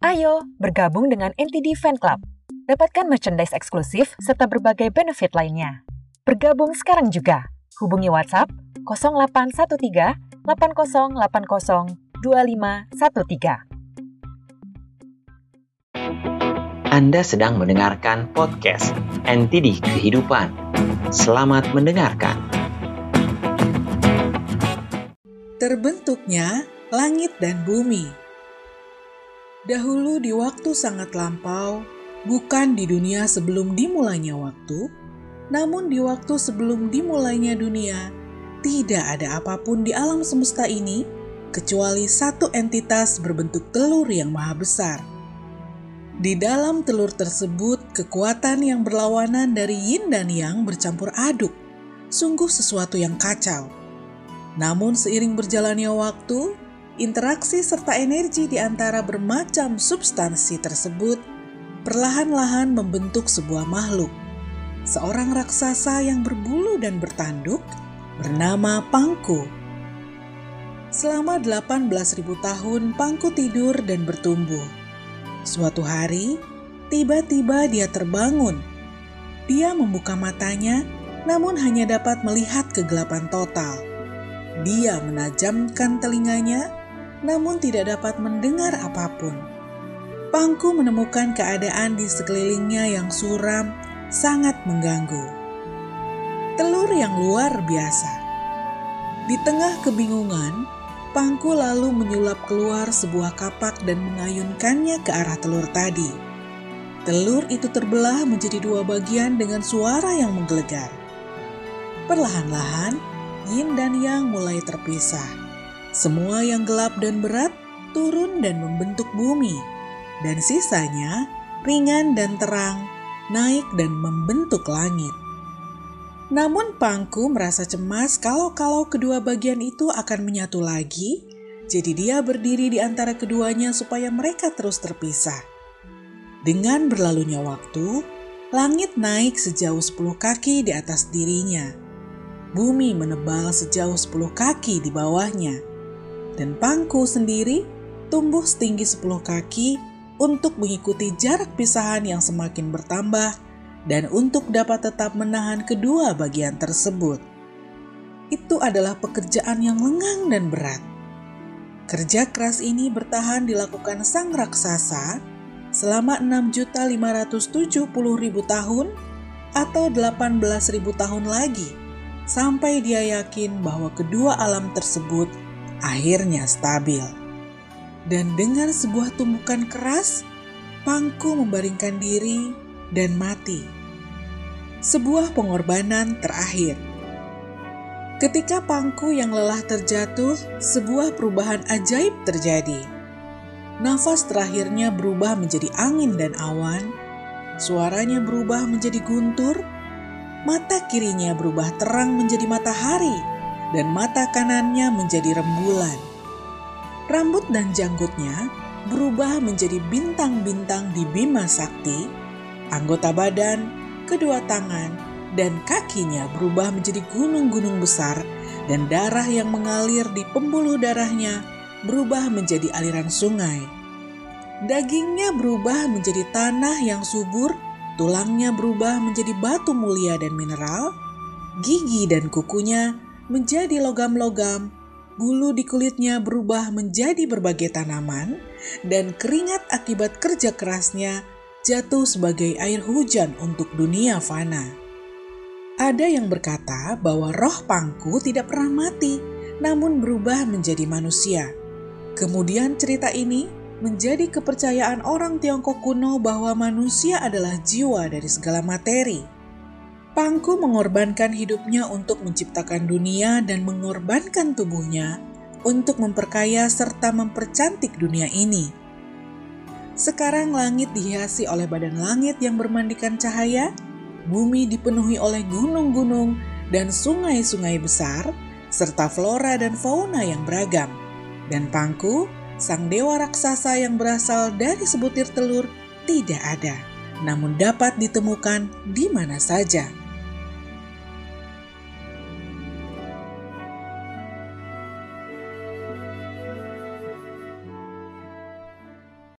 Ayo bergabung dengan NTD Fan Club. Dapatkan merchandise eksklusif serta berbagai benefit lainnya. Bergabung sekarang juga. Hubungi WhatsApp 0813 8080 2513. Anda sedang mendengarkan podcast NTD Kehidupan. Selamat mendengarkan. Terbentuknya langit dan bumi. Dahulu di waktu sangat lampau, bukan di dunia sebelum dimulainya waktu, namun di waktu sebelum dimulainya dunia, tidak ada apa pun di alam semesta ini kecuali satu entitas berbentuk telur yang maha besar. Di dalam telur tersebut, kekuatan yang berlawanan dari yin dan yang bercampur aduk, sungguh sesuatu yang kacau. Namun seiring berjalannya waktu, interaksi serta energi di antara bermacam substansi tersebut perlahan-lahan membentuk sebuah makhluk. Seorang raksasa yang berbulu dan bertanduk bernama Pangku. Selama 18.000 tahun Pangku tidur dan bertumbuh. Suatu hari, tiba-tiba dia terbangun. Dia membuka matanya, namun hanya dapat melihat kegelapan total. Dia menajamkan telinganya, namun tidak dapat mendengar apa pun. Pangku menemukan keadaan di sekelilingnya yang suram, sangat mengganggu. Telur yang luar biasa. Di tengah kebingungan, Pangku lalu menyulap keluar sebuah kapak dan mengayunkannya ke arah telur tadi. Telur itu terbelah menjadi dua bagian dengan suara yang menggelegar. Perlahan-lahan, yin dan yang mulai terpisah. Semua yang gelap dan berat turun dan membentuk bumi, dan sisanya ringan dan terang naik dan membentuk langit. Namun Pangku merasa cemas kalau-kalau kedua bagian itu akan menyatu lagi, jadi dia berdiri di antara keduanya supaya mereka terus terpisah. Dengan berlalunya waktu, langit naik sejauh 10 kaki di atas dirinya. Bumi menebal sejauh 10 kaki di bawahnya. Dan Pangku sendiri tumbuh setinggi 10 kaki untuk mengikuti jarak pisahan yang semakin bertambah dan untuk dapat tetap menahan kedua bagian tersebut. Itu adalah pekerjaan yang lengang dan berat. Kerja keras ini bertahan dilakukan sang raksasa selama 6.570.000 tahun atau 18.000 tahun lagi sampai dia yakin bahwa kedua alam tersebut akhirnya stabil. Dan dengan sebuah tumbukan keras, Pangku membaringkan diri dan mati. Sebuah pengorbanan terakhir. Ketika pangku yang lelah terjatuh, sebuah perubahan ajaib terjadi. Nafas terakhirnya berubah menjadi angin dan awan, suaranya berubah menjadi guntur, mata kirinya berubah terang menjadi matahari, dan mata kanannya menjadi rembulan. Rambut dan janggutnya berubah menjadi bintang-bintang di Bima Sakti, Anggota badan, kedua tangan, dan kakinya berubah menjadi gunung-gunung besar dan darah yang mengalir di pembuluh darahnya berubah menjadi aliran sungai. Dagingnya berubah menjadi tanah yang subur, tulangnya berubah menjadi batu mulia dan mineral, gigi dan kukunya menjadi logam-logam, bulu di kulitnya berubah menjadi berbagai tanaman, dan keringat akibat kerja kerasnya jatuh sebagai air hujan untuk dunia fana. Ada yang berkata bahwa roh pangku tidak pernah mati, namun berubah menjadi manusia. Kemudian cerita ini menjadi kepercayaan orang Tiongkok kuno bahwa manusia adalah jiwa dari segala materi. Pangku mengorbankan hidupnya untuk menciptakan dunia dan mengorbankan tubuhnya untuk memperkaya serta mempercantik dunia ini. Sekarang langit dihiasi oleh badan langit yang bermandikan cahaya, bumi dipenuhi oleh gunung-gunung dan sungai-sungai besar, serta flora dan fauna yang beragam. Dan Pangku, sang dewa raksasa yang berasal dari sebutir telur, tidak ada, namun dapat ditemukan di mana saja.